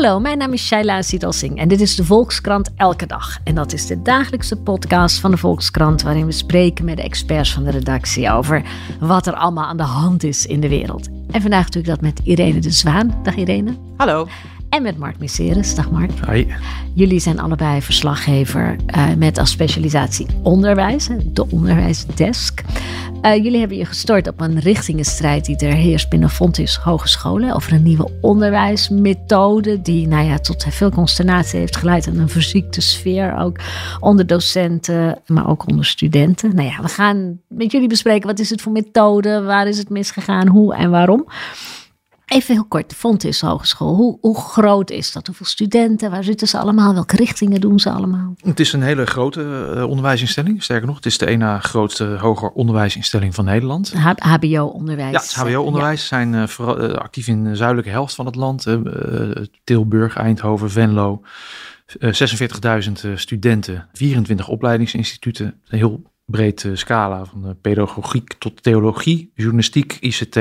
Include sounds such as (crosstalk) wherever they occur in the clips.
Hallo, mijn naam is Shaila Singh en dit is de Volkskrant Elke Dag. En dat is de dagelijkse podcast van de Volkskrant waarin we spreken met de experts van de redactie over wat er allemaal aan de hand is in de wereld. En vandaag doe ik dat met Irene de Zwaan. Dag Irene. Hallo. En met Mark Misseres. Dag Mark. Hi. Jullie zijn allebei verslaggever uh, met als specialisatie onderwijs, de onderwijsdesk. Uh, jullie hebben je gestort op een richtingenstrijd die er heerst binnen Fontys Hogescholen over een nieuwe onderwijsmethode die nou ja, tot veel consternatie heeft geleid en een verziekte sfeer ook onder docenten, maar ook onder studenten. Nou ja, we gaan met jullie bespreken wat is het voor methode, waar is het misgegaan, hoe en waarom. Even heel kort, de Fontys Hogeschool. Hoe, hoe groot is dat? Hoeveel studenten? Waar zitten ze allemaal? Welke richtingen doen ze allemaal? Het is een hele grote uh, onderwijsinstelling. Sterker nog, het is de ene grootste hoger onderwijsinstelling van Nederland. HBO-onderwijs. Ja, het HBO-onderwijs. Zijn uh, voor, uh, actief in de zuidelijke helft van het land. Tilburg, Eindhoven, Venlo. 46.000 studenten, 24 opleidingsinstituten. Een heel breed scala van pedagogiek tot theologie, journalistiek, ICT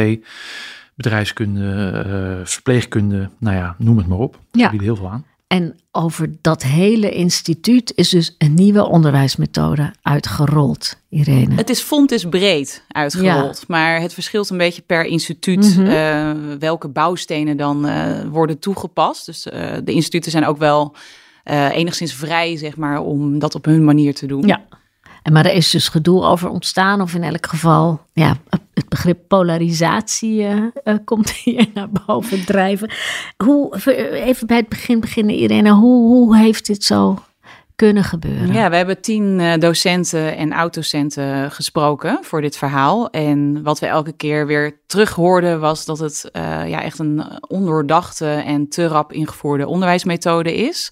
bedrijfskunde, uh, verpleegkunde, nou ja, noem het maar op. Ja. Ze bieden heel veel aan. En over dat hele instituut is dus een nieuwe onderwijsmethode uitgerold, Irene. Het is fonds breed uitgerold, ja. maar het verschilt een beetje per instituut mm -hmm. uh, welke bouwstenen dan uh, worden toegepast. Dus de instituten zijn ook wel enigszins vrij, zeg maar, om dat op hun manier te doen. Ja. Maar er is dus gedoe over ontstaan, of in elk geval, ja, het begrip polarisatie uh, uh, komt (laughs) hier naar boven drijven. Hoe, even bij het begin beginnen, Irene, hoe, hoe heeft dit zo kunnen gebeuren? Ja, we hebben tien uh, docenten en oud-docenten gesproken voor dit verhaal. En wat we elke keer weer terug hoorden was dat het ja, echt een ondoordachte en te rap ingevoerde onderwijsmethode is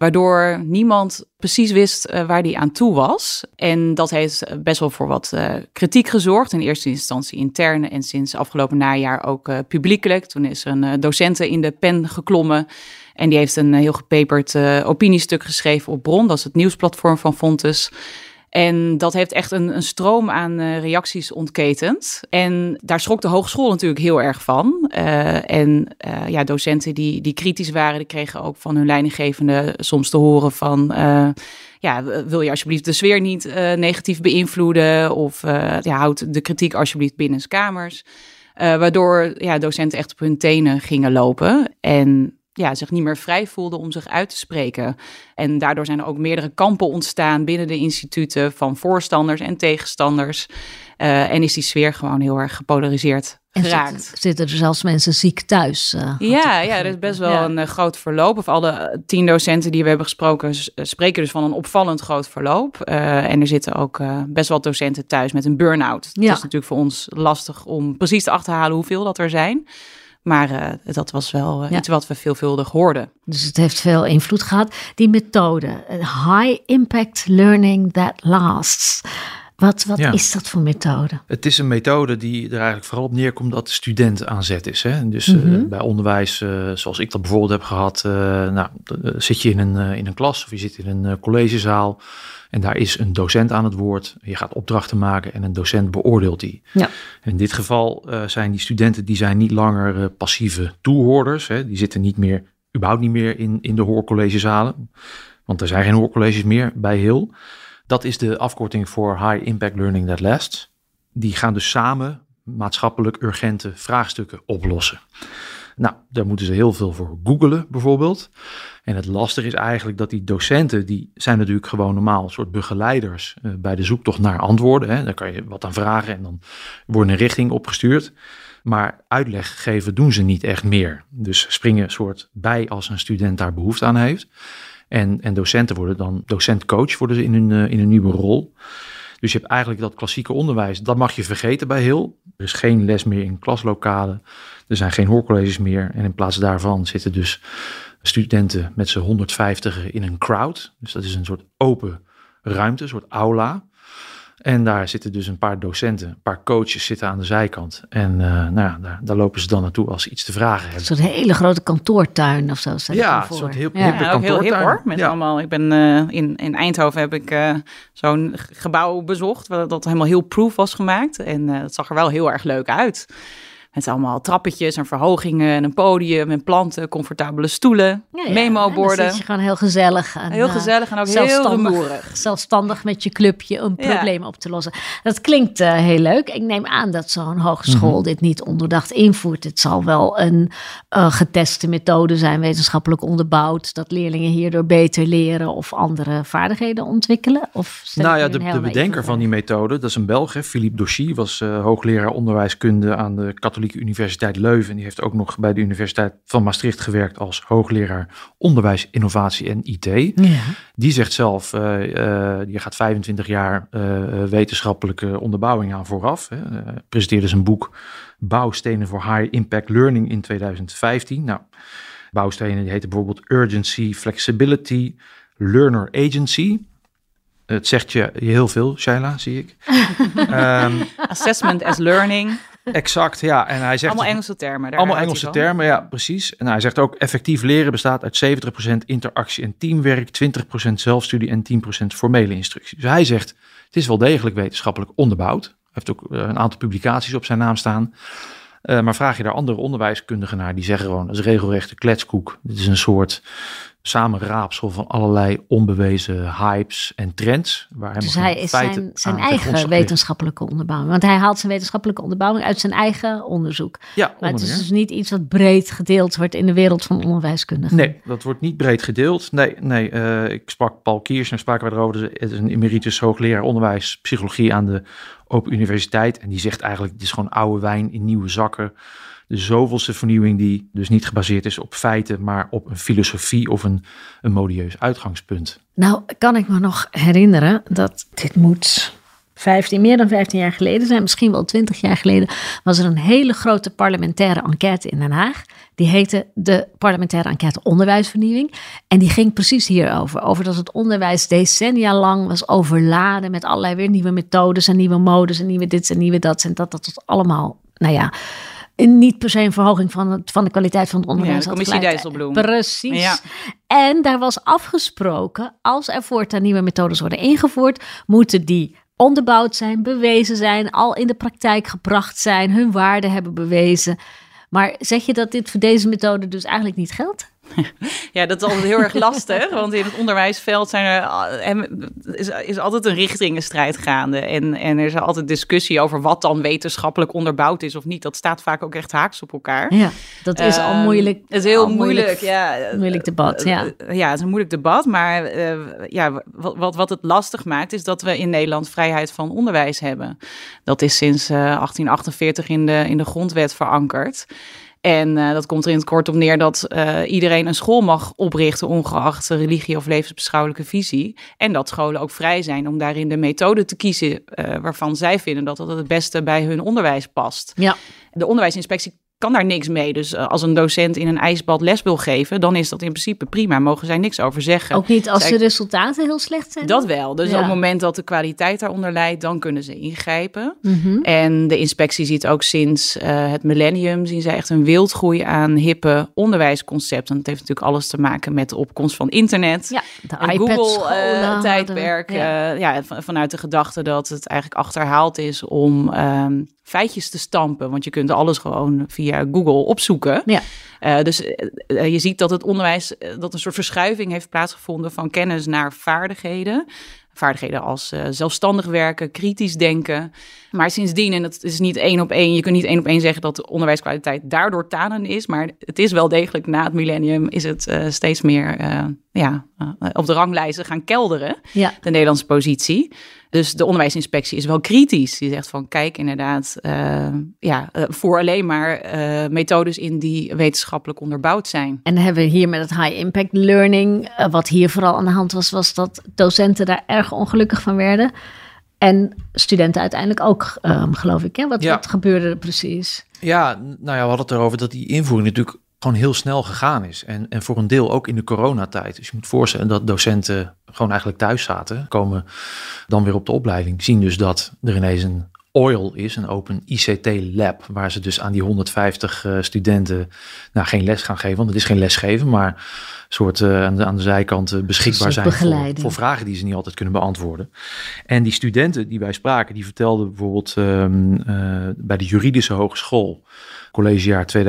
waardoor niemand precies wist uh, waar die aan toe was. En dat heeft best wel voor wat uh, kritiek gezorgd. In eerste instantie interne en sinds afgelopen najaar ook uh, publiekelijk. Toen is er een docenten in de pen geklommen. En die heeft een heel gepeperd opiniestuk geschreven op Bron. Dat is het nieuwsplatform van Fontes. En dat heeft echt een, een stroom aan uh, reacties ontketend. En daar schrok de hogeschool natuurlijk heel erg van. Uh, en uh, ja, docenten die, die kritisch waren, die kregen ook van hun leidinggevende soms te horen van... ja, wil je alsjeblieft de sfeer niet negatief beïnvloeden? Of ja, houd de kritiek alsjeblieft binnen kamers. waardoor ja, docenten echt op hun tenen gingen lopen. En ja, zich niet meer vrij voelde om zich uit te spreken. En daardoor zijn er ook meerdere kampen ontstaan binnen de instituten van voorstanders en tegenstanders. Uh, en is die sfeer gewoon heel erg gepolariseerd geraakt. Zit, zitten er zelfs mensen ziek thuis? Uh, ja, ja, er is best wel ja. een uh, groot verloop. Of alle tien docenten die we hebben gesproken spreken dus van een opvallend groot verloop. en er zitten ook best wel docenten thuis met een burn-out. Ja. Het is natuurlijk voor ons lastig om precies te achterhalen hoeveel dat er zijn. Maar uh, dat was wel uh, ja. iets wat we veelvuldig hoorden. Dus het heeft veel invloed gehad. Die methode, high impact learning that lasts. Wat, wat ja. is dat voor methode? Het is een methode die er eigenlijk vooral op neerkomt dat de student aan zet is. Hè? Dus mm -hmm. uh, bij onderwijs, zoals ik dat bijvoorbeeld heb gehad, nou, zit je in een, in een klas of je zit in een collegezaal. En daar is een docent aan het woord. Je gaat opdrachten maken en een docent beoordeelt die. Ja. In dit geval zijn die studenten die zijn niet langer passieve toehoorders. Hè. Die zitten niet meer, überhaupt niet meer in, in de hoorcollegezalen. Want er zijn geen hoorcolleges meer bij Hill. Dat is de afkorting voor High Impact Learning That Lasts. Die gaan dus samen maatschappelijk urgente vraagstukken oplossen. Nou, daar moeten ze heel veel voor googelen bijvoorbeeld. En het lastige is eigenlijk dat die docenten, die zijn natuurlijk gewoon normaal een soort begeleiders uh, bij de zoektocht naar antwoorden. Hè. Daar kan je wat aan vragen en dan wordt een richting opgestuurd. Maar uitleg geven doen ze niet echt meer. Dus springen een soort bij als een student daar behoefte aan heeft. En, en docenten worden dan docent-coach worden ze in een, uh, in een nieuwe rol. Dus je hebt eigenlijk dat klassieke onderwijs, dat mag je vergeten bij heel. Er is geen les meer in klaslokalen. Er zijn geen hoorcolleges meer. En in plaats daarvan zitten dus studenten met z'n 150 in een crowd. Dus dat is een soort open ruimte, een soort aula. En daar zitten dus een paar docenten, een paar coaches zitten aan de zijkant. En uh, nou ja, daar, daar, lopen ze dan naartoe als ze iets te vragen hebben. Een soort hele grote kantoortuin of zo. Ja, een soort heel, ja. hippe ja, ook heel hip hoor. Met allemaal, ik ben uh, in, in Eindhoven heb ik uh, zo'n gebouw bezocht, dat helemaal heel proof was gemaakt. En het zag er wel heel erg leuk uit. Het zijn allemaal trappetjes en verhogingen en een podium en planten, comfortabele stoelen, ja, ja. memo-borden. Dan zit je gewoon heel gezellig. En, heel gezellig en ook heel rumoerig. Zelfstandig met je clubje een probleem op te lossen. Dat klinkt uh, heel leuk. Ik neem aan dat zo'n hogeschool mm -hmm. dit niet onderdacht invoert. Het zal wel een uh, geteste methode zijn, wetenschappelijk onderbouwd, dat leerlingen hierdoor beter leren of andere vaardigheden ontwikkelen. Of nou ja, de, de bedenker van die methode, dat is een Belg, Philippe Dochy, was uh, hoogleraar onderwijskunde aan de Katholieke Universiteit Leuven. Die heeft ook nog bij de Universiteit van Maastricht gewerkt als hoogleraar onderwijs, innovatie en IT. Ja. Die zegt zelf, uh, uh, die gaat 25 jaar uh, wetenschappelijke onderbouwing aan vooraf. Hè. presenteerde zijn boek Bouwstenen voor High Impact Learning in 2015. Nou, bouwstenen die heten bijvoorbeeld Urgency, Flexibility, Learner Agency. Het zegt je heel veel, Shaila, zie ik. um, (laughs) Assessment as learning. (laughs) Exact, ja. En hij zegt allemaal Engelse termen. allemaal Engelse termen, ja, precies. En hij zegt ook effectief leren bestaat uit 70% interactie en teamwerk, 20% zelfstudie en 10% formele instructie. Dus hij zegt, het is wel degelijk wetenschappelijk onderbouwd. Hij heeft ook een aantal publicaties op zijn naam staan. Uh, maar vraag je daar andere onderwijskundigen naar, die zeggen gewoon, dat is regelrechte kletskoek. Dit is een soort samenraapsel van allerlei onbewezen hypes en trends. Waar dus hij is zijn, zijn eigen wetenschappelijke onderbouwing. Want hij haalt zijn wetenschappelijke onderbouwing uit zijn eigen onderzoek. Ja, maar het is dus niet iets wat breed gedeeld wordt in de wereld van onderwijskundigen. Nee, dat wordt niet breed gedeeld. Nee, nee uh, ik sprak Paul Kiers en spraken we erover. Het is een emeritus hoogleraar onderwijs psychologie aan de Open Universiteit. En die zegt eigenlijk, het is gewoon oude wijn in nieuwe zakken de zoveelste vernieuwing die dus niet gebaseerd is op feiten, maar op een filosofie of een, een modieus uitgangspunt. Nou, kan ik me nog herinneren dat dit moet 15, meer dan 15 jaar geleden zijn, misschien wel 20 jaar geleden, was er een hele grote parlementaire enquête in Den Haag. Die heette de parlementaire enquête onderwijsvernieuwing. En die ging precies hierover. Over dat het onderwijs decennia lang was overladen met allerlei weer nieuwe methodes en nieuwe modes en nieuwe dit en nieuwe dat. En dat dat allemaal, nou ja, niet per se een verhoging van, het, van de kwaliteit van het onderwijs. Ja, de commissie Dijsselbloem. Precies. Ja. En daar was afgesproken, als er voortaan nieuwe methodes worden ingevoerd, moeten die onderbouwd zijn, bewezen zijn, al in de praktijk gebracht zijn, hun waarde hebben bewezen. Maar zeg je dat dit voor deze methode dus eigenlijk niet geldt? (laughs) Ja, dat is altijd heel erg lastig. Want in het onderwijsveld zijn er, is, is altijd een richtingenstrijd gaande. En, en er is altijd discussie over wat dan wetenschappelijk onderbouwd is of niet. Dat staat vaak ook echt haaks op elkaar. Ja, dat is al ehm, moeilijk. Het is heel moeilijk, moeilijk, ja. Moeilijk debat, ja. Ja, het is een moeilijk debat. Maar uh, ja, wat, wat, wat het lastig maakt, is dat we in Nederland vrijheid van onderwijs hebben. Dat is sinds uh, 1848 in de, in de grondwet verankerd. En uh, dat komt er in het kort op neer dat uh, iedereen een school mag oprichten, ongeacht religie of levensbeschouwelijke visie. En dat scholen ook vrij zijn om daarin de methode te kiezen uh, waarvan zij vinden dat dat het beste bij hun onderwijs past. Ja. De onderwijsinspectie kan daar niks mee. Dus uh, als een docent in een ijsbad les wil geven, dan is dat in principe prima. Mogen zij niks over zeggen. Ook niet als zij... de resultaten heel slecht zijn? Dat wel. Dus ja. op het moment dat de kwaliteit daaronder leidt, dan kunnen ze ingrijpen. Mm -hmm. En de inspectie ziet ook sinds uh, het millennium, zien zij echt een wildgroei aan hippe onderwijsconcepten. Dat heeft natuurlijk alles te maken met de opkomst van internet. Ja, de Google-tijdperk. Uh, ja. ja, vanuit de gedachte dat het eigenlijk achterhaald is om um, feitjes te stampen. Want je kunt alles gewoon via Google opzoeken. Ja. Uh, dus uh, je ziet dat het onderwijs, uh, dat een soort verschuiving heeft plaatsgevonden van kennis naar vaardigheden. Vaardigheden als zelfstandig werken, kritisch denken. Maar sindsdien, en het is niet één op één, je kunt niet één op één zeggen dat de onderwijskwaliteit daardoor tanen is. Maar het is wel degelijk na het millennium is het steeds meer ja, op de ranglijsten gaan kelderen, ja. de Nederlandse positie. Dus de onderwijsinspectie is wel kritisch. Die zegt van kijk inderdaad, uh, ja, uh, voor alleen maar uh, methodes in die wetenschappelijk onderbouwd zijn. En dan hebben we hier met het high impact learning, wat hier vooral aan de hand was, was dat docenten daar erg ongelukkig van werden. En studenten uiteindelijk ook, um, geloof ik. Hè? Wat, ja. wat gebeurde er precies? Ja, nou ja, we hadden het erover dat die invoering natuurlijk gewoon heel snel gegaan is. En, en voor een deel ook in de coronatijd. Dus je moet voorstellen dat docenten gewoon eigenlijk thuis zaten, komen dan weer op de opleiding, zien dus dat er ineens een OIL is, een open ICT-lab, waar ze dus aan die 150 uh, studenten nou, geen les gaan geven, want het is geen lesgeven, maar soort uh, aan, de, aan de zijkant uh, beschikbaar zijn voor, voor, vragen die ze niet altijd kunnen beantwoorden. En die studenten die wij spraken, die vertelden bijvoorbeeld um, bij de juridische hogeschool, collegejaar 2021-22.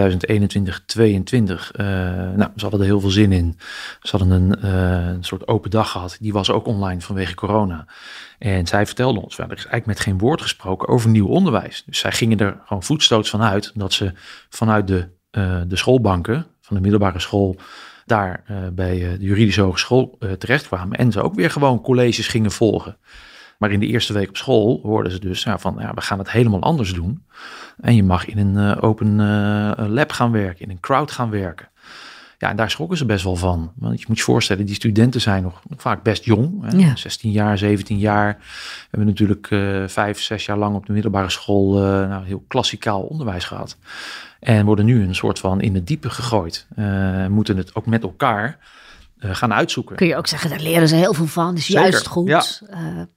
nou, ze hadden er heel veel zin in. Ze hadden een, een soort open dag gehad. Die was ook online vanwege corona. En zij vertelde ons, er is eigenlijk met geen woord gesproken over nieuw onderwijs. Dus zij gingen er gewoon voetstoots van uit dat ze vanuit de, uh, de schoolbanken van de middelbare school daar uh, bij uh, de juridische hogeschool terechtkwamen. En ze ook weer gewoon colleges gingen volgen. Maar in de eerste week op school hoorden ze dus ja, van, ja, we gaan het helemaal anders doen. En je mag in een open lab gaan werken, in een crowd gaan werken. Ja, en daar schrokken ze best wel van. Want je moet je voorstellen, die studenten zijn nog vaak best jong. Hè? Ja. 16 jaar, 17 jaar. We hebben natuurlijk uh, vijf, zes jaar lang op de middelbare school nou, heel klassikaal onderwijs gehad. En worden nu een soort van in het diepe gegooid. Moeten het ook met elkaar gaan uitzoeken. Kun je ook zeggen, daar leren ze heel veel van. Dus Zeker. juist goed. Ja.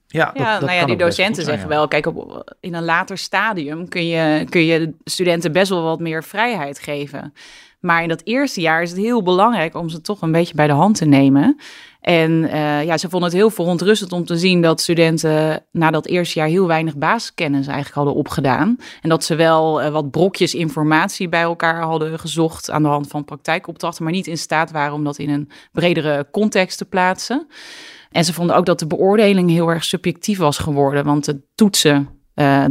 Ja, dat, ja, nou ja, die docenten zeggen wel, kijk, op, in een later stadium kun je, kun je studenten best wel wat meer vrijheid geven. Maar in dat eerste jaar is het heel belangrijk om ze toch een beetje bij de hand te nemen. En uh, ja, ze vonden het heel verontrustend om te zien dat studenten na dat eerste jaar heel weinig basiskennis eigenlijk hadden opgedaan. En dat ze wel uh, wat brokjes informatie bij elkaar hadden gezocht aan de hand van praktijkopdrachten, maar niet in staat waren om dat in een bredere context te plaatsen. En ze vonden ook dat de beoordeling heel erg subjectief was geworden, want de toetsen, uh,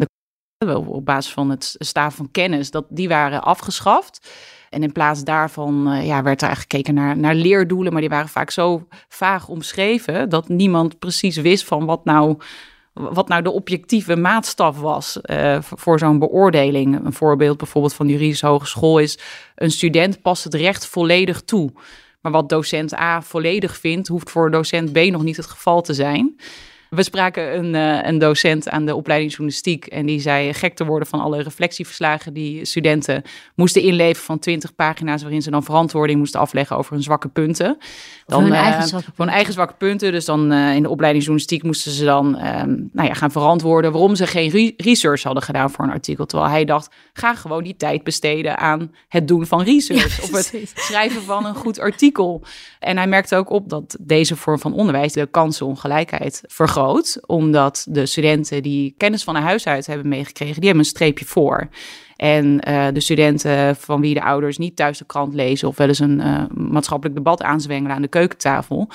de, op basis van het staaf van kennis, dat, die waren afgeschaft. En in plaats daarvan uh, ja, werd er eigenlijk gekeken naar, naar leerdoelen, maar die waren vaak zo vaag omschreven dat niemand precies wist van wat nou, wat nou de objectieve maatstaf was uh, voor zo'n beoordeling. Een voorbeeld bijvoorbeeld van de juridische hogeschool is: een student past het recht volledig toe. Maar wat docent A volledig vindt, hoeft voor docent B nog niet het geval te zijn. We spraken een, uh, een docent aan de opleiding journalistiek en die zei gek te worden van alle reflectieverslagen die studenten moesten inleveren van 20 pagina's waarin ze dan verantwoording moesten afleggen over hun zwakke punten. Dan, hun eigen, zwakke punten. eigen zwakke punten. Dus dan uh, in de opleiding journalistiek moesten ze dan nou ja, gaan verantwoorden waarom ze geen re research hadden gedaan voor een artikel. Terwijl hij dacht, ga gewoon die tijd besteden aan het doen van research ja, of het schrijven van een goed artikel. En hij merkte ook op dat deze vorm van onderwijs de kansenongelijkheid vergroot omdat de studenten die kennis van huis uit hebben meegekregen, die hebben een streepje voor. En uh, de studenten van wie de ouders niet thuis de krant lezen of wel eens een uh, maatschappelijk debat aanzwengelen aan de keukentafel,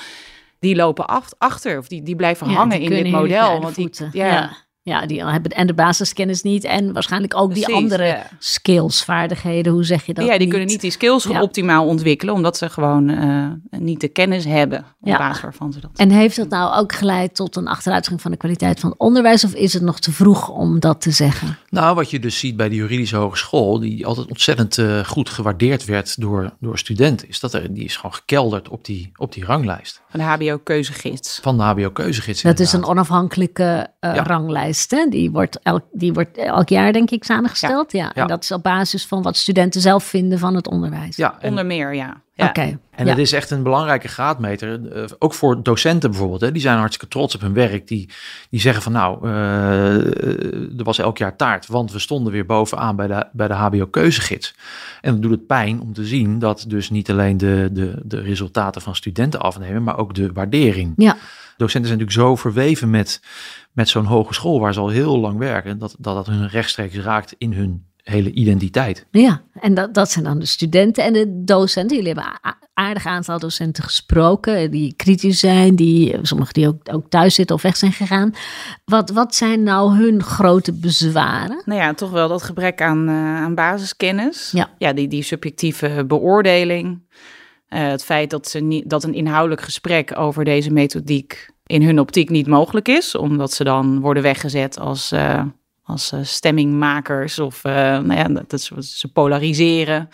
die lopen achter of die, die blijven ja, hangen die in dit model. Want die, ja. ja. Ja, die hebben en de basiskennis niet en waarschijnlijk ook Precies, die andere ja. skills, vaardigheden, hoe zeg je dat? Ja, die niet? kunnen niet die skills ja. optimaal ontwikkelen, omdat ze gewoon uh, niet de kennis hebben op ja. basis waarvan ze dat. En heeft dat nou ook geleid tot een achteruitgang van de kwaliteit van het onderwijs, of is het nog te vroeg om dat te zeggen? Nou, wat je dus ziet bij de juridische hogeschool, die altijd ontzettend uh, goed gewaardeerd werd door, door studenten, is dat er, die is gewoon gekelderd op die, op die ranglijst. Van de HBO-keuzegids. Van de HBO-keuzegids. Dat is een onafhankelijke uh, ranglijst. Hè? Die, wordt elk, die wordt elk jaar, denk ik, samengesteld. Ja. ja. En dat is op basis van wat studenten zelf vinden van het onderwijs. Ja, en, onder meer, ja. ja. Oké. Okay. En ja. het is echt een belangrijke graadmeter. Uh, ook voor docenten bijvoorbeeld. Hè, die zijn hartstikke trots op hun werk. Die, die zeggen van nou, uh, er was elk jaar taart. Want we stonden weer bovenaan bij de, bij de HBO-keuzegids. En dan doet het pijn om te zien dat dus niet alleen de, de, de resultaten van studenten afnemen. Maar ook de waardering. Ja. Docenten zijn natuurlijk zo verweven met, met zo'n hogeschool waar ze al heel lang werken. Dat, dat dat hun rechtstreeks raakt in hun hele identiteit. Ja, en dat, dat zijn dan de studenten en de docenten. Jullie hebben een aardig aantal docenten gesproken, die kritisch zijn, die, sommigen die ook, ook thuis zitten of weg zijn gegaan. Wat, wat zijn nou hun grote bezwaren? Nou ja, toch wel dat gebrek aan, uh, aan basiskennis. Ja, ja die, die subjectieve beoordeling. Uh, het feit dat, ze niet, dat een inhoudelijk gesprek over deze methodiek in hun optiek niet mogelijk is, omdat ze dan worden weggezet als, uh, als uh, stemmingmakers of nou ja, dat ze, polariseren.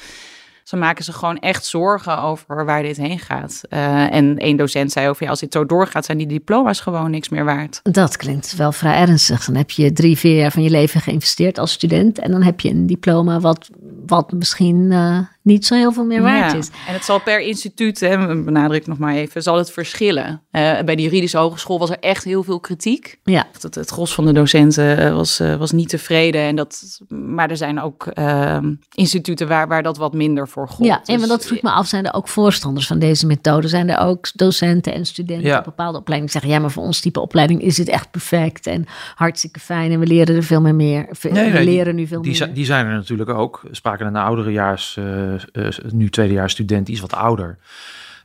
Ze maken zich gewoon echt zorgen over waar dit heen gaat. En één docent zei over, ja, als dit zo doorgaat, zijn die diploma's gewoon niks meer waard. Dat klinkt wel vrij ernstig. Dan heb je drie, vier jaar van je leven geïnvesteerd als student. En dan heb je een diploma wat, wat misschien uh, niet zo heel veel meer waard Ja, is. En het zal per instituut, hè, benadruk ik nog maar even, zal het verschillen. Eh, bij de juridische hogeschool was er echt heel veel kritiek. Ja, Het, het gros van de docenten eh, was, eh, was niet tevreden. En dat, maar er zijn ook ehm, instituten waar, waar dat wat minder voor gold. ja. en Dus, maar dat vroeg me af, zijn er ook voorstanders van deze methode? Zijn er ook docenten en studenten Ja. op bepaalde opleidingen die zeggen, ja, maar voor ons type opleiding is het echt perfect en hartstikke fijn en we leren er veel meer meer. We Nee, nee, leren nu veel Die, meer. die zijn er natuurlijk ook. We spraken een ouderejaars, eh eh, nu tweedejaars student, die is wat ouder.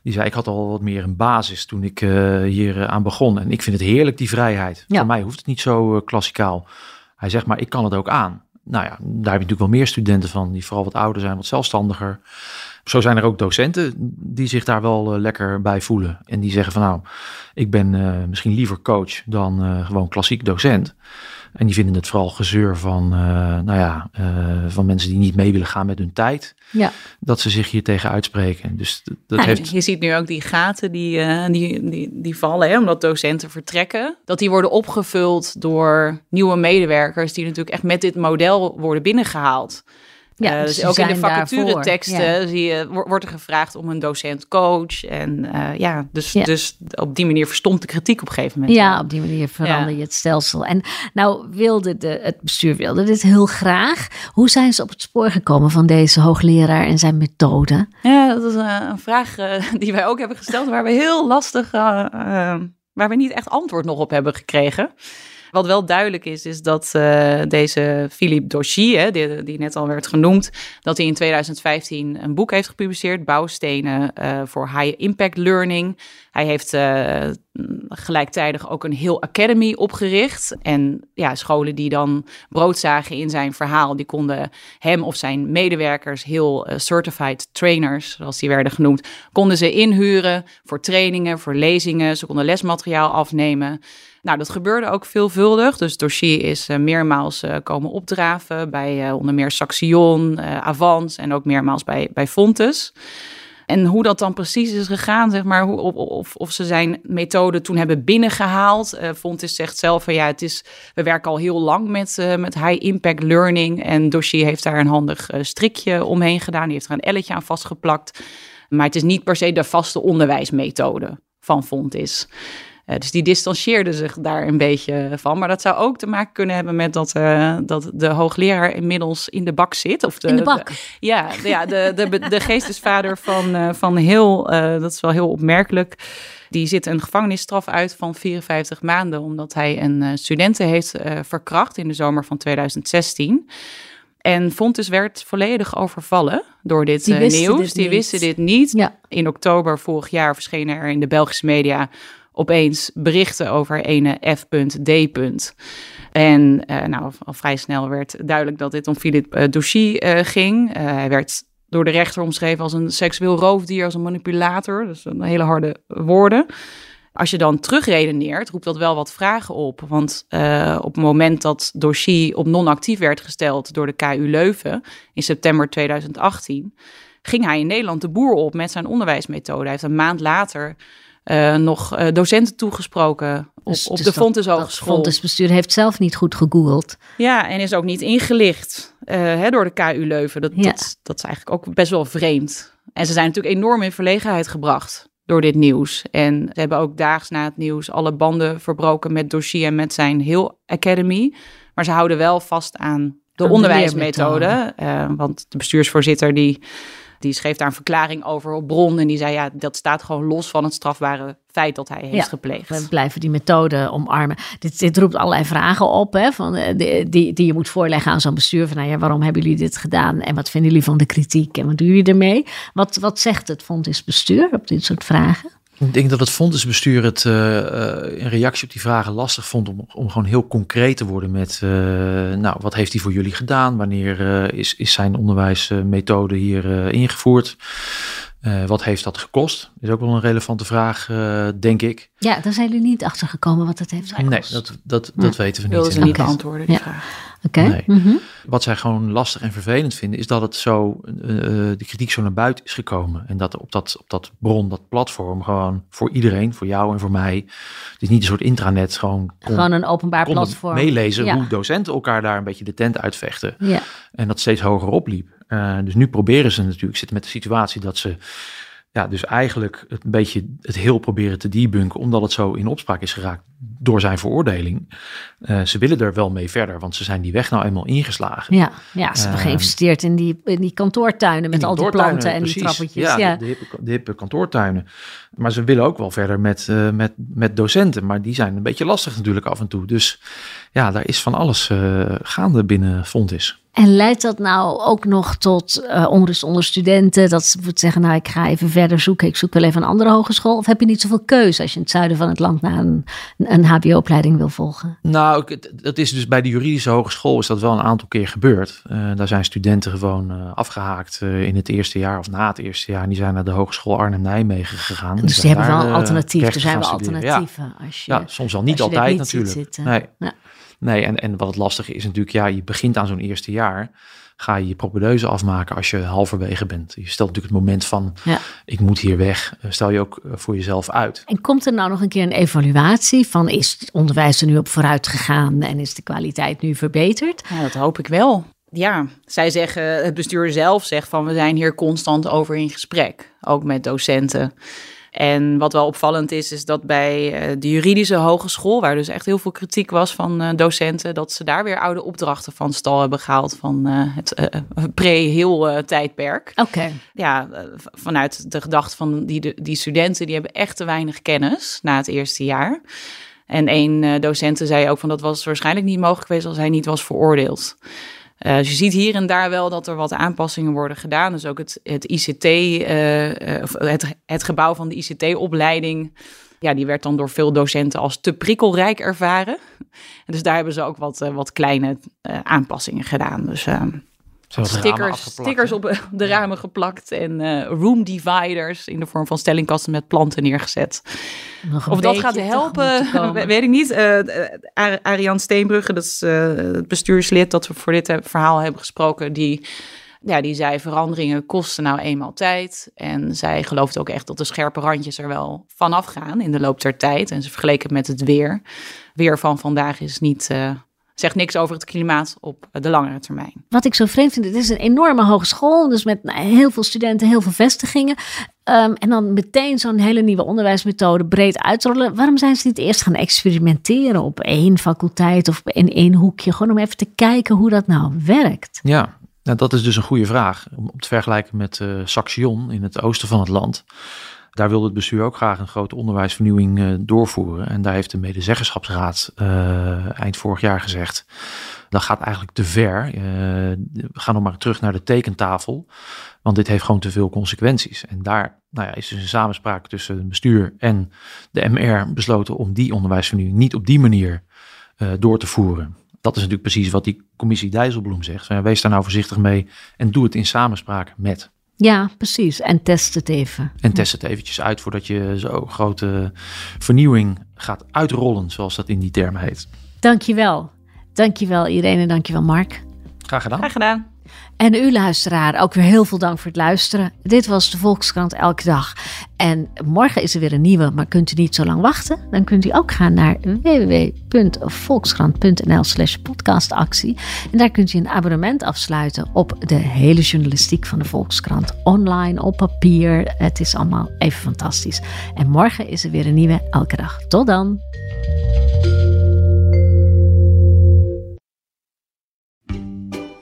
Die zei, ik had al wat meer een basis toen ik eh, hier aan begon. En ik vind het heerlijk, die vrijheid. Ja. Voor mij hoeft het niet zo klassikaal. Hij zegt, maar ik kan het ook aan. Nou ja, daar heb je natuurlijk wel meer studenten van, die vooral wat ouder zijn, wat zelfstandiger. Zo zijn er ook docenten die zich daar wel lekker bij voelen. En die zeggen van nou, ik ben misschien liever coach dan gewoon klassiek docent. En die vinden het vooral gezeur van, eh, nou ja, eh, van mensen die niet mee willen gaan met hun tijd. Ja. Dat ze zich hier tegen uitspreken. Dus dat Ja, heeft... Je ziet nu ook die gaten die, eh, die, die, die vallen, hè, omdat docenten vertrekken. Dat die worden opgevuld door nieuwe medewerkers die natuurlijk echt met dit model worden binnengehaald. Ja, Eh, dus dus ook in de vacatureteksten ja. zie je, wo- wordt er gevraagd om een docent coach. En eh, ja, dus, Ja. dus op die manier verstomt de kritiek op een gegeven moment. Ja, op die manier verander je het stelsel. En nou wilde de, het bestuur wilde dit heel graag. Hoe zijn ze op het spoor gekomen van deze hoogleraar en zijn methode? Ja, dat is eh, een vraag (laughs) die wij ook hebben gesteld, waar we heel lastig, waar we niet echt antwoord nog op hebben gekregen. Wat wel duidelijk is, is dat eh, deze Philippe Doshi, hè, die, die net al werd genoemd, dat hij in 2015 een boek heeft gepubliceerd, Bouwstenen eh, voor High Impact Learning. Hij heeft eh, gelijktijdig ook een heel academy opgericht. En ja, scholen die dan brood zagen in zijn verhaal, die konden hem of zijn medewerkers, heel certified trainers, zoals die werden genoemd, konden ze inhuren voor trainingen, voor lezingen. Ze konden lesmateriaal afnemen. Nou, dat gebeurde ook veelvuldig. Dus dossier is eh, meermaals eh, komen opdraven bij eh, onder meer Saxion, Avans en ook meermaals bij, bij Fontes. En hoe dat dan precies is gegaan, zeg maar, hoe, of, of, ze zijn methode toen hebben binnengehaald. Eh Fontes zegt zelf van ja, het is, we werken al heel lang met, met high impact learning. En Dossier heeft daar een handig strikje omheen gedaan. Die heeft er een elletje aan vastgeplakt. Maar het is niet per se de vaste onderwijsmethode van Fontes. Eh, dus die distancieerde zich daar een beetje van. Maar dat zou ook te maken kunnen hebben met dat, eh, dat de hoogleraar inmiddels in de bak zit. Of de, In de bak. ja, de, ja de, de, de geestesvader van, eh, van heel, dat is wel heel opmerkelijk. Die zit een gevangenisstraf uit van 54 maanden, omdat hij een studenten heeft verkracht in de zomer van 2016. En Fontes werd volledig overvallen door dit Die nieuws. Dit die niet. wisten dit niet. Ja. In oktober vorig jaar verschenen er in de Belgische media opeens berichten over ene F.D. En uh, nou, al, vrij snel werd duidelijk dat dit om Philippe uh, ging. hij werd door de rechter omschreven als een seksueel roofdier, als een manipulator. Dus een hele harde woorden. Als je dan terugredeneert, roept dat wel wat vragen op. Want op het moment dat Douchy op non-actief werd gesteld door de KU Leuven in september 2018, ging hij in Nederland de boer op met zijn onderwijsmethode. Hij heeft een maand later uh, nog uh, docenten toegesproken op, dus, op dus de Fontes Hogeschool. Dat Fontes bestuur heeft zelf niet goed gegoogeld. Ja, en is ook niet ingelicht uh, hè, door de KU Leuven. Dat, ja. dat, dat is eigenlijk ook best wel vreemd. En ze zijn natuurlijk enorm in verlegenheid gebracht door dit nieuws. En ze hebben ook daags na het nieuws alle banden verbroken met dossier en met zijn heel academy. Maar ze houden wel vast aan de onderwijsmethode. Uh, want de bestuursvoorzitter die, die schreef daar een verklaring over op bron. En die zei ja, dat staat gewoon los van het strafbare feit dat hij heeft ja, gepleegd. We blijven die methode omarmen. Dit, dit roept allerlei vragen op, hè, van, uh, die, die, die je moet voorleggen aan zo'n bestuur. Van, nou ja, waarom hebben jullie dit gedaan? En wat vinden jullie van de kritiek? En wat doen jullie ermee? Wat, wat zegt het Fonds bestuur op dit soort vragen? Ik denk dat het fondsbestuur het uh, in reactie op die vragen lastig vond om, om gewoon heel concreet te worden met, uh, nou, wat heeft hij voor jullie gedaan? Wanneer uh, is, is zijn onderwijsmethode hier ingevoerd? Uh, wat heeft dat gekost? Is ook wel een relevante vraag, uh, denk ik. Ja, daar zijn jullie niet achter gekomen wat het heeft gekost. Nee, dat, dat, dat ja. weten we niet. Wilden ze niet beantwoorden, die ja. vraag. Oké. Okay. Nee. Mm -hmm. Wat zij gewoon lastig en vervelend vinden, is dat het zo, uh, de kritiek zo naar buiten is gekomen. En dat op dat, op dat bron, dat platform, gewoon voor iedereen, voor jou en voor mij. Het is niet een soort intranet, gewoon. Kon, gewoon een openbaar platform. Meelezen ja. hoe docenten elkaar daar een beetje de tent uitvechten. Ja. En dat steeds hoger opliep. dus nu proberen ze natuurlijk, zitten met de situatie dat ze ja, dus eigenlijk het een beetje het heel proberen te debunken, omdat het zo in opspraak is geraakt door zijn veroordeling. Uh, ze willen er wel mee verder, want ze zijn die weg nou eenmaal ingeslagen. Ja, ja ze hebben uh, geïnvesteerd in die, in die kantoortuinen met die al die planten en die trappetjes. Ja, ja. De, de, hippe, de, hippe, kantoortuinen. Maar ze willen ook wel verder met, uh, met, met docenten, maar die zijn een beetje lastig natuurlijk af en toe. Dus ja, daar is van alles gaande binnen Fontis. En leidt dat nou ook nog tot uh, onrust onder studenten? Dat ze zeggen, nou ik ga even verder zoeken. Ik zoek wel even een andere hogeschool. Of heb je niet zoveel keuze als je in het zuiden van het land naar een, een hbo-opleiding wil volgen? Nou, dat is dus bij de juridische hogeschool is dat wel een aantal keer gebeurd. Uh, daar zijn studenten gewoon uh, afgehaakt in het eerste jaar of na het eerste jaar. En die zijn naar de Hogeschool Arnhem-Nijmegen gegaan. Dus die, hebben wel een alternatief. Er zijn wel alternatieven. Ja. Als je, ja, soms wel niet altijd natuurlijk. Nee. Ja. Nee, en, en wat het lastige is natuurlijk, ja, je begint aan zo'n eerste jaar. Ga je je propedeuse afmaken als je halverwege bent. Je stelt natuurlijk het moment van, ja. ik moet hier weg. Eh, stel je ook eh, voor jezelf uit. En komt er nou nog een keer een evaluatie van, is het onderwijs er nu op vooruit gegaan en is de kwaliteit nu verbeterd? Ja, dat hoop ik wel. Ja, zij zeggen, het bestuur zelf zegt van, we zijn hier constant over in gesprek. Ook met docenten. En wat wel opvallend is, is dat bij eh, de juridische hogeschool, waar dus echt heel veel kritiek was van uh, docenten, dat ze daar weer oude opdrachten van stal hebben gehaald van uh, het pre-heel tijdperk. Oké. Ja, vanuit de gedachte van die, die studenten, die hebben echt te weinig kennis na het eerste jaar. En een docent zei ook van dat was waarschijnlijk niet mogelijk geweest als hij niet was veroordeeld. Uh, dus je ziet hier en daar wel dat er wat aanpassingen worden gedaan. Dus ook het, het ICT, uh, uh, het, het gebouw van de ICT-opleiding, ja, die werd dan door veel docenten als te prikkelrijk ervaren. (laughs) En dus daar hebben ze ook wat, wat kleine aanpassingen gedaan. Dus ehm, stickers, stickers op de ramen geplakt en uh, room dividers in de vorm van stellingkasten met planten neergezet. Of dat gaat helpen, (laughs) weet ik niet. Uh, Ariane Steenbrugge, dat is uh, het bestuurslid dat we voor dit verhaal hebben gesproken, die, ja, die zei veranderingen kosten nou eenmaal tijd. En zij gelooft ook echt dat de scherpe randjes er wel vanaf gaan in de loop der tijd. En ze vergeleken met het weer. Weer van vandaag is niet zegt niks over het klimaat op de langere termijn. Wat ik zo vreemd vind, het is een enorme hogeschool, dus met nou, heel veel studenten, heel veel vestigingen. Um, en dan meteen zo'n hele nieuwe onderwijsmethode breed uitrollen. Waarom zijn ze niet eerst gaan experimenteren op één faculteit of in één hoekje? Gewoon om even te kijken hoe dat nou werkt. Ja, nou, dat is dus een goede vraag. Om te vergelijken met uh, Saxion in het oosten van het land. Daar wilde het bestuur ook graag een grote onderwijsvernieuwing uh, doorvoeren. En daar heeft de medezeggenschapsraad uh, eind vorig jaar gezegd. Dat gaat eigenlijk te ver. We gaan nog maar terug naar de tekentafel. Want dit heeft gewoon te veel consequenties. En daar nou ja, is dus een samenspraak tussen het bestuur en de MR besloten om die onderwijsvernieuwing niet op die manier door te voeren. Dat is natuurlijk precies wat die commissie Dijsselbloem zegt. Wees daar nou voorzichtig mee en doe het in samenspraak met. Ja, precies. En test het even. En test het eventjes uit voordat je zo'n grote vernieuwing gaat uitrollen, zoals dat in die termen heet. Dankjewel. Dankjewel Irene, dankjewel Mark. Graag gedaan. Graag gedaan. En u luisteraar, ook weer heel veel dank voor het luisteren. Dit was de Volkskrant Elke Dag. En morgen is er weer een nieuwe, maar kunt u niet zo lang wachten? Dan kunt u ook gaan naar www.volkskrant.nl slash podcastactie. En daar kunt u een abonnement afsluiten op de hele journalistiek van de Volkskrant. Online, op papier. Het is allemaal even fantastisch. En morgen is er weer een nieuwe Elke Dag. Tot dan!